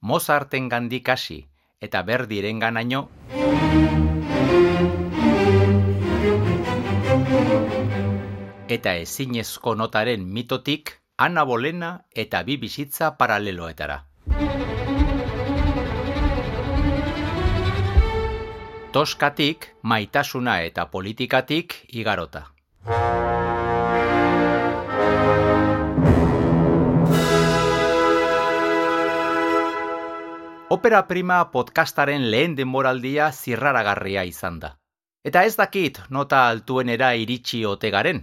Mozarten gandik hasi eta berdiren ganaino, eta ezinezko notaren mitotik, Ana Bolena eta bi bizitza paraleloetara. Toskatik, maitasuna eta politikatik igarota. Opera Prima podcastaren lehen denboraldia zirraragarria izan da. Eta ez dakit nota altuenera iritsi ote garen,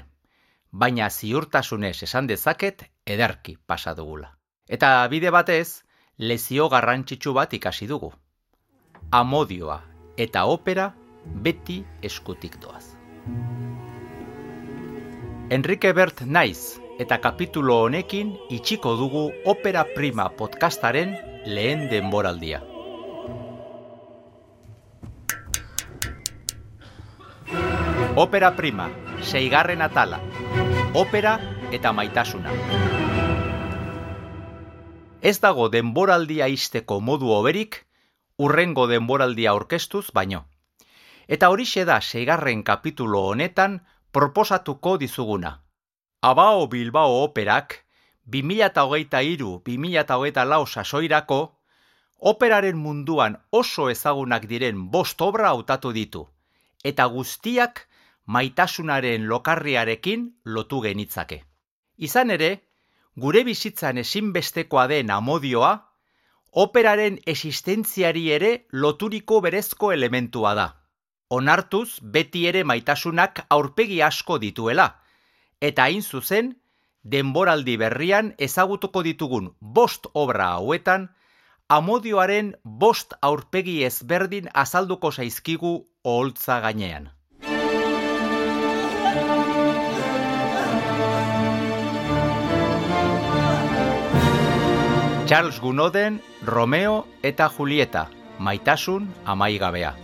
baina ziurtasunez esan dezaket ederki pasa dugula. Eta bide batez, lezio garrantzitsu bat ikasi dugu. Amodioa eta opera beti eskutik doaz. Enrique Bert naiz eta kapitulo honekin itxiko dugu Opera Prima podcastaren lehen denboraldia. Opera prima, seigarren atala, opera eta maitasuna. Ez dago denboraldia izteko modu oberik, urrengo denboraldia orkestuz baino. Eta horixe da seigarren kapitulo honetan proposatuko dizuguna. Abao Bilbao operak 2008-2008 lau sasoirako, operaren munduan oso ezagunak diren bost obra hautatu ditu, eta guztiak maitasunaren lokarriarekin lotu genitzake. Izan ere, gure bizitzan ezinbestekoa den amodioa, operaren existentziari ere loturiko berezko elementua da. Onartuz, beti ere maitasunak aurpegi asko dituela, eta hain zuzen, denboraldi berrian ezagutuko ditugun bost obra hauetan, amodioaren bost aurpegi ezberdin azalduko zaizkigu oholtza gainean. Charles Gunoden, Romeo eta Julieta, maitasun amaigabea.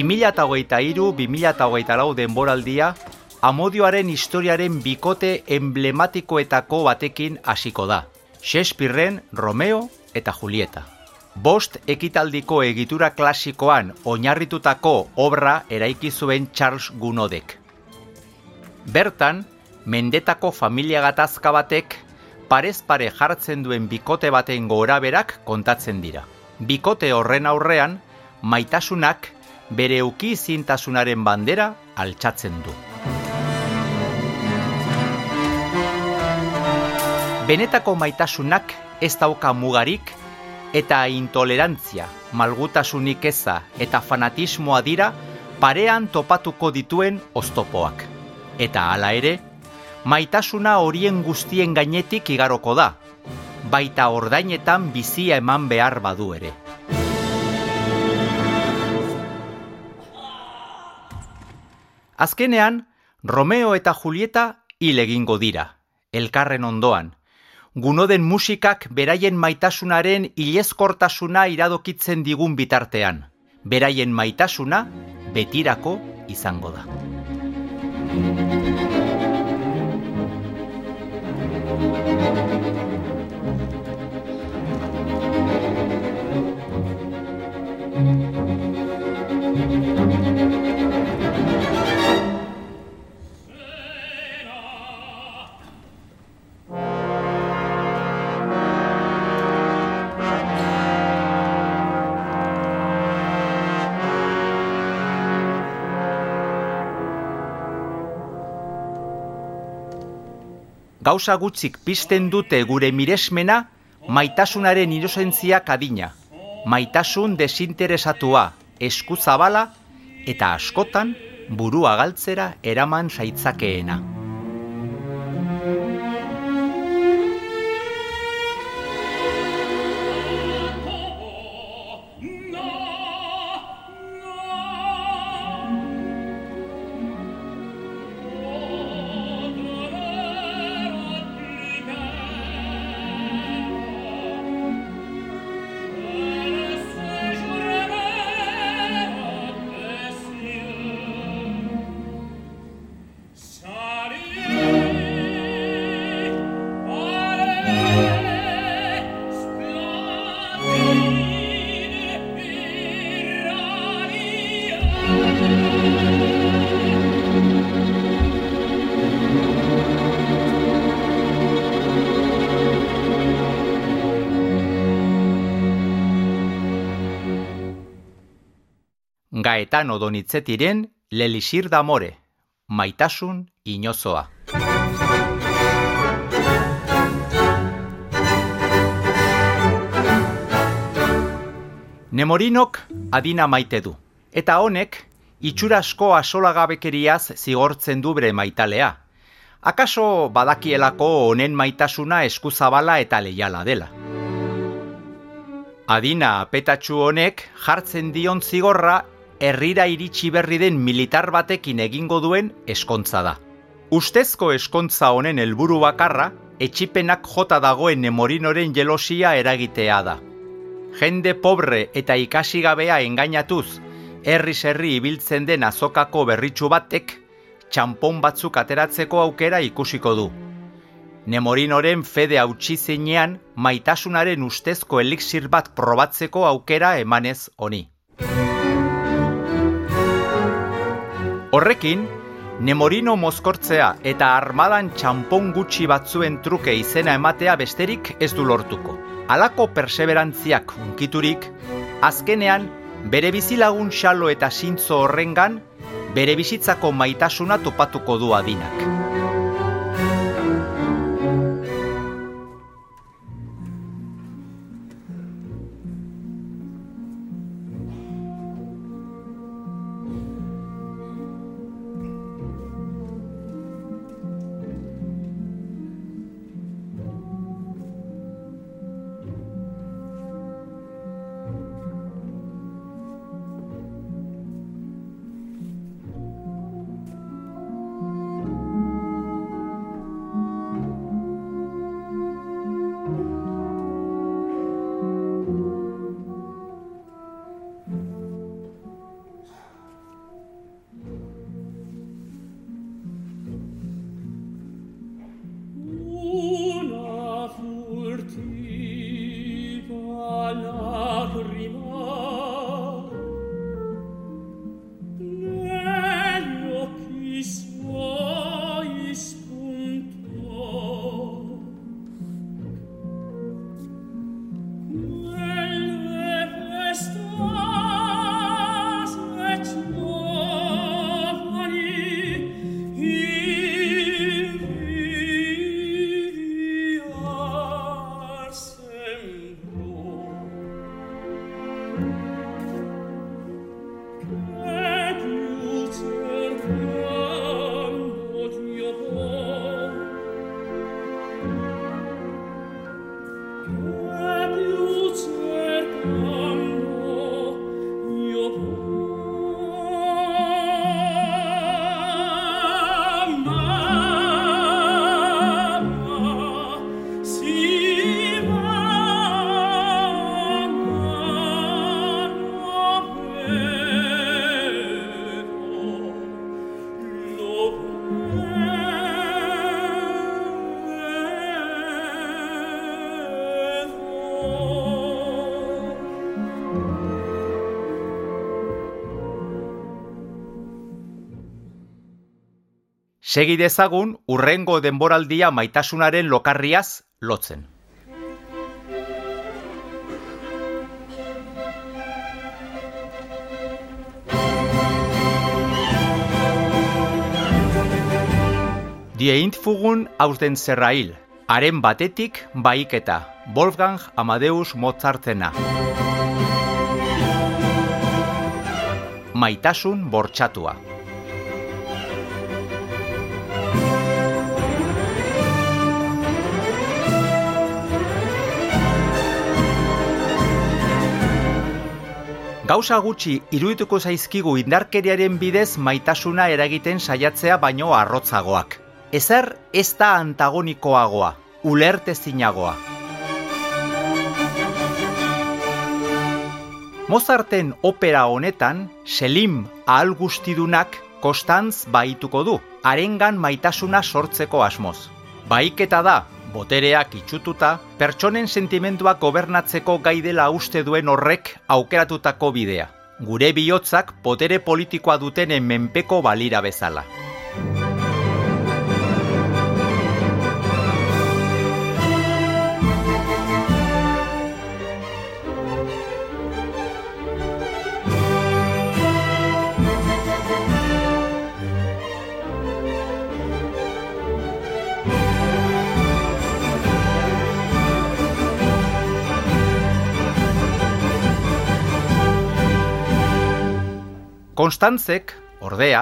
Eta hogeita iru, eta hogeita lau denboraldia, amodioaren historiaren bikote emblematikoetako batekin hasiko da. Shakespeareen Romeo eta Julieta. Bost ekitaldiko egitura klasikoan oinarritutako obra eraiki zuen Charles Gunodek. Bertan, mendetako familia gatazka batek parez pare jartzen duen bikote baten goraberak kontatzen dira. Bikote horren aurrean, maitasunak bere uki zintasunaren bandera altxatzen du. Benetako maitasunak ez dauka mugarik eta intolerantzia, malgutasunik eza eta fanatismoa dira parean topatuko dituen oztopoak. Eta hala ere, maitasuna horien guztien gainetik igaroko da, baita ordainetan bizia eman behar badu ere. Azkenean, Romeo eta Julieta hil egingo dira, elkarren ondoan. Gunoden musikak beraien maitasunaren ilezkortasuna iradokitzen digun bitartean. Beraien maitasuna betirako izango da. Gauza gutxik pizten dute gure miresmena maitasunaren inozentzia kadina. Maitasun desinteresatua, eskuzabala eta askotan burua galtzera eraman saitzakeena. Gaetan odonitzetiren lelisir more, maitasun inozoa. Nemorinok adina maite du, eta honek itxurasko asolagabekeriaz zigortzen du bere maitalea. Akaso badakielako honen maitasuna eskuzabala eta leiala dela. Adina apetatxu honek jartzen dion zigorra herrira iritsi berri den militar batekin egingo duen eskontza da. Ustezko eskontza honen helburu bakarra, etxipenak jota dagoen nemorinoren jelosia eragitea da. Jende pobre eta ikasigabea engainatuz, herri herri ibiltzen den azokako berritxu batek, txampon batzuk ateratzeko aukera ikusiko du. Nemorinoren fede hautsi zeinean, maitasunaren ustezko elixir bat probatzeko aukera emanez honi. Horrekin, Nemorino mozkortzea eta armadan txampon gutxi batzuen truke izena ematea besterik ez du lortuko. Halako perseverantziak unkiturik, azkenean bere bizilagun xalo eta sintzo horrengan, bere bizitzako maitasuna topatuko du adinak. Segi dezagun urrengo denboraldia maitasunaren lokarriaz lotzen. Die Intfugun aus den Zerrail, haren batetik baiketa, Wolfgang Amadeus Mozartena. maitasun bortxatua. Gauza gutxi irudituko zaizkigu indarkeriaren bidez maitasuna eragiten saiatzea baino arrotzagoak. Ezer ez da antagonikoagoa, ulertezinagoa. Mozarten opera honetan, Selim ahal guztidunak kostantz baituko du, arengan maitasuna sortzeko asmoz. Baiketa da, botereak itxututa, pertsonen sentimenduak gobernatzeko gai dela uste duen horrek aukeratutako bidea. Gure bihotzak potere politikoa dutenen menpeko balira bezala. Konstantzek, ordea,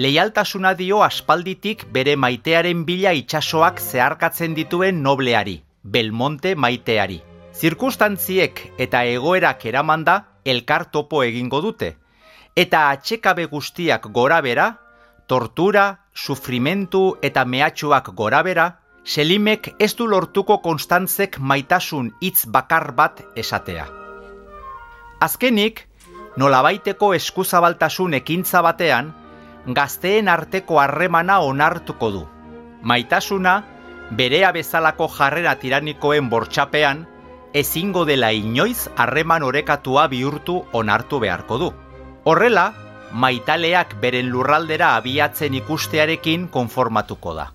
leialtasuna dio aspalditik bere maitearen bila itsasoak zeharkatzen dituen nobleari, Belmonte maiteari. Zirkustantziek eta egoerak eramanda elkar topo egingo dute. Eta atxekabe guztiak gorabera, tortura, sufrimentu eta mehatxuak gorabera, Selimek ez du lortuko Konstantzek maitasun hitz bakar bat esatea. Azkenik, nolabaiteko eskuzabaltasun ekintza batean, gazteen arteko harremana onartuko du. Maitasuna, berea bezalako jarrera tiranikoen bortxapean, ezingo dela inoiz harreman orekatua bihurtu onartu beharko du. Horrela, maitaleak beren lurraldera abiatzen ikustearekin konformatuko da.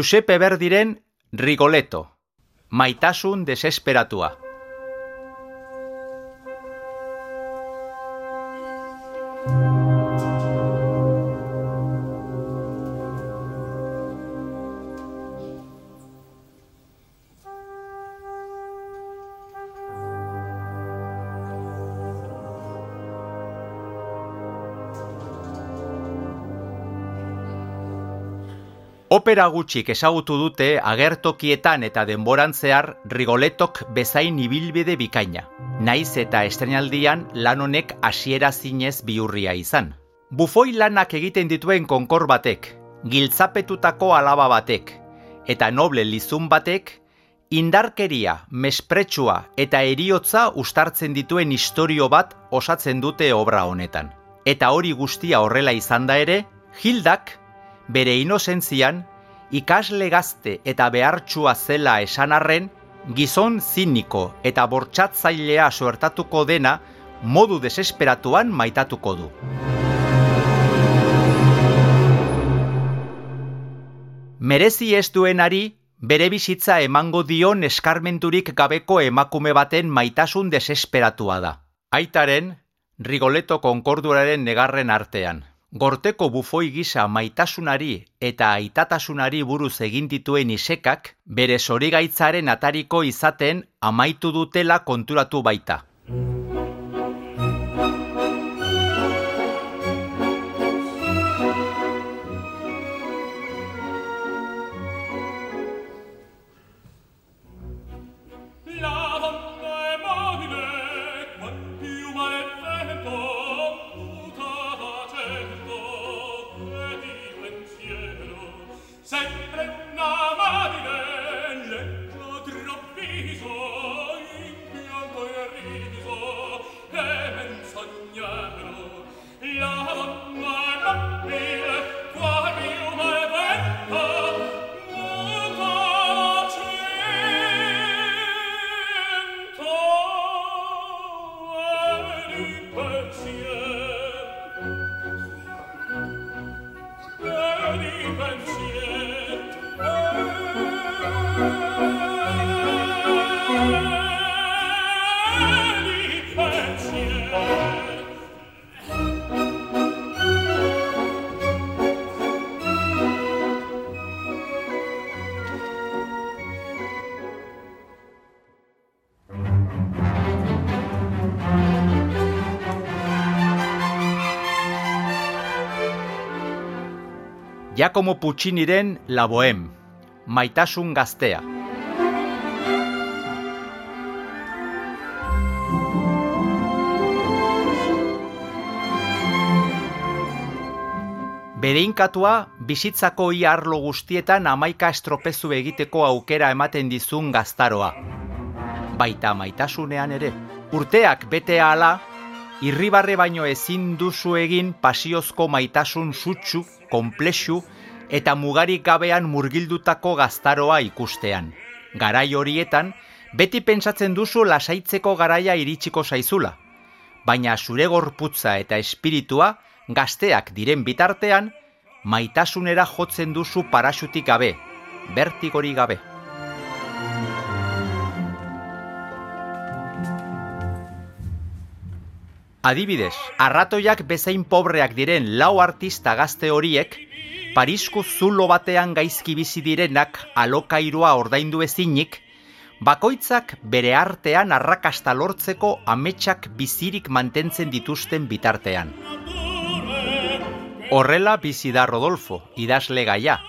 Giuseppe Verdiren Rigoletto, maitasun desesperatua. Opera gutxik ezagutu dute agertokietan eta denboran zehar Rigoletok bezain ibilbide bikaina. Naiz eta estrenaldian lan honek hasiera zinez biurria izan. Bufoi lanak egiten dituen konkor batek, giltzapetutako alaba batek, eta noble lizun batek, indarkeria, mespretsua eta eriotza ustartzen dituen istorio bat osatzen dute obra honetan. Eta hori guztia horrela izan da ere, Hildak, bere inozentzian, ikasle gazte eta behartsua zela esan arren, gizon ziniko eta bortxatzailea suertatuko dena modu desesperatuan maitatuko du. Merezi ez duenari, bere bizitza emango dion eskarmenturik gabeko emakume baten maitasun desesperatua da. Aitaren, Rigoleto konkorduraren negarren artean. Gorteko bufoi gisa maitasunari eta aitatasunari buruz egin dituen isekak, bere zorigaitzaren atariko izaten amaitu dutela konturatu baita. Giacomo Pucciniren La Bohème, maitasun gaztea. Bereinkatua, bizitzako ia arlo guztietan amaika estropezu egiteko aukera ematen dizun gaztaroa. Baita maitasunean ere. Urteak bete ala, irribarre baino ezin duzu egin pasiozko maitasun sutsu konplexu eta mugarik gabean murgildutako gaztaroa ikustean. Garai horietan, beti pentsatzen duzu lasaitzeko garaia iritsiko zaizula. Baina zure gorputza eta espiritua, gazteak diren bitartean, maitasunera jotzen duzu parasutik gabe, bertigori gabe. Adibidez, arratoiak bezain pobreak diren lau artista gazte horiek, Parisku zulo batean gaizki bizi direnak alokairua ordaindu ezinik, bakoitzak bere artean arrakasta lortzeko ametsak bizirik mantentzen dituzten bitartean. Horrela bizi da Rodolfo, idazle gaia,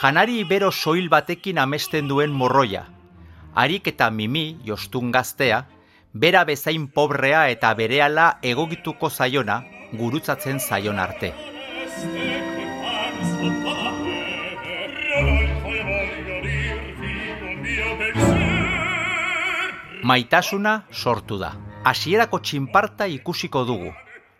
janari ibero soil batekin amesten duen morroia, harik eta mimi, jostun gaztea, bera bezain pobrea eta berehala egogituko zaiona gurutzatzen zaion arte. Maitasuna sortu da. Hasierako txinparta ikusiko dugu.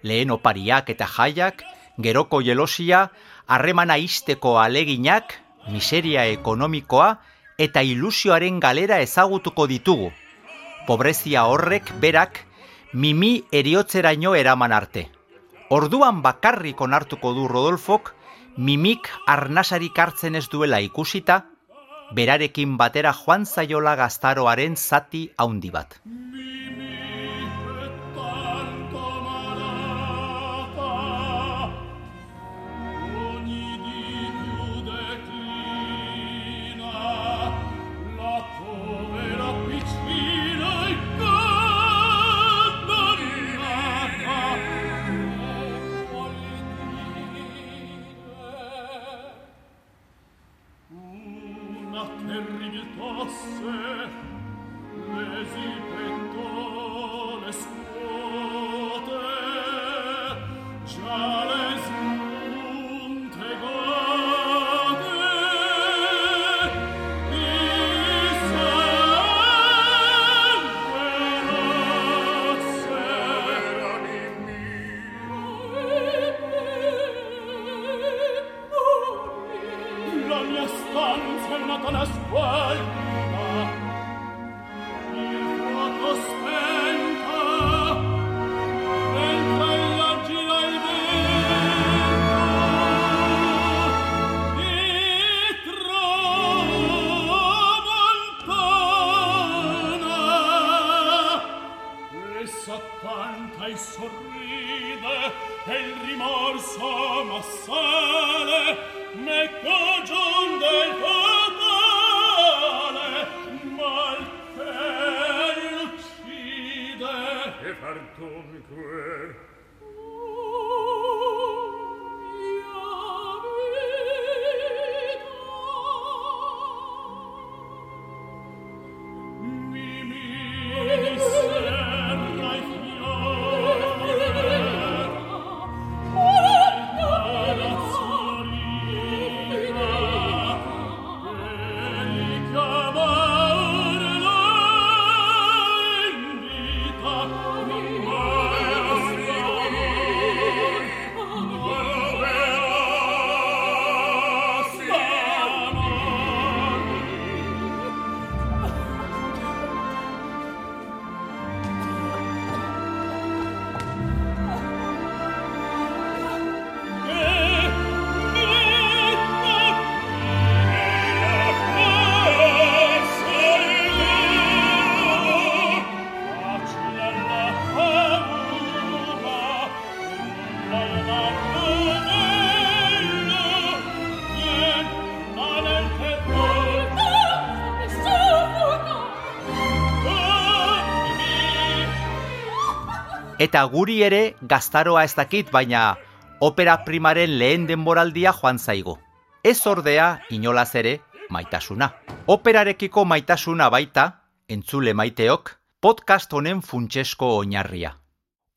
Lehen opariak eta jaiak, geroko jelosia, harremana isteko aleginak, miseria ekonomikoa eta ilusioaren galera ezagutuko ditugu pobrezia horrek berak mimi eriotzeraino eraman arte. Orduan bakarrik onartuko du Rodolfok, mimik arnasarik hartzen ez duela ikusita, berarekin batera joan zaiola gaztaroaren zati haundi bat. Eta guri ere gaztaroa ez dakit, baina opera primaren lehen denboraldia joan zaigu. Ez ordea inolaz ere maitasuna. Operarekiko maitasuna baita, entzule maiteok, podcast honen funtsesko oinarria.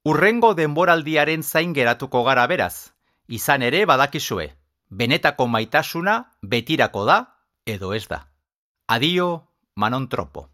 Urrengo denboraldiaren zain geratuko gara beraz, izan ere badakizue, benetako maitasuna betirako da edo ez da. Adio, Manon Tropo.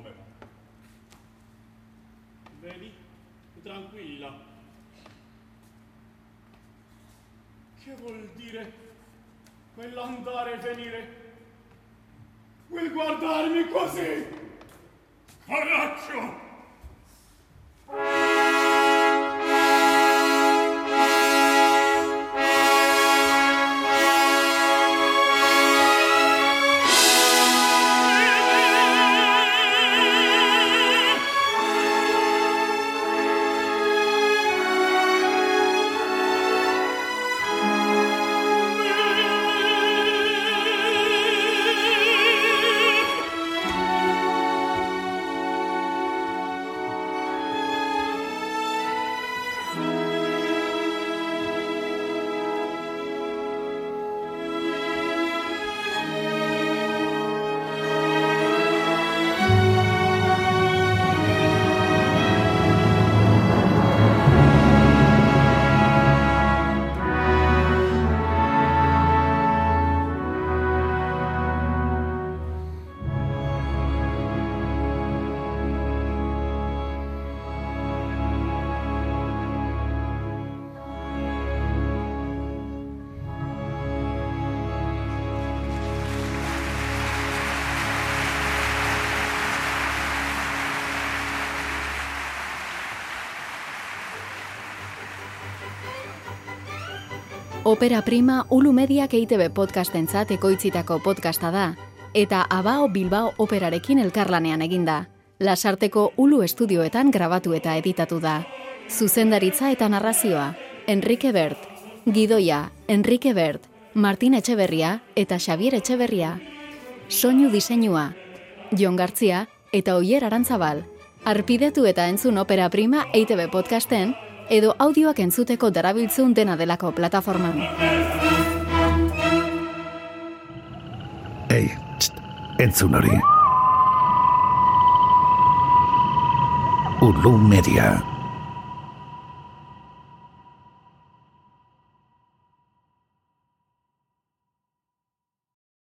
Come va? Vedi? Tranquilla. Che vuol dire quell'andare e venire? Quel guardarmi così? Coraggio! Opera Prima Ulu Mediak EITB podcastentzat ekoitzitako podcasta da, eta Abao Bilbao operarekin elkarlanean eginda. Lasarteko Ulu estudioetan grabatu eta editatu da. Zuzendaritza eta narrazioa, Enrique Bert, Gidoia, Enrique Bert, Martin Etxeberria eta Xavier Etxeberria. Soinu diseinua, Jon Gartzia eta Oier Arantzabal. Arpidetu eta entzun Opera Prima EITB podcasten, edo audioak entzuteko darabiltzun dena delako plataforman. Ei, txt, entzun hori. Ulu Media.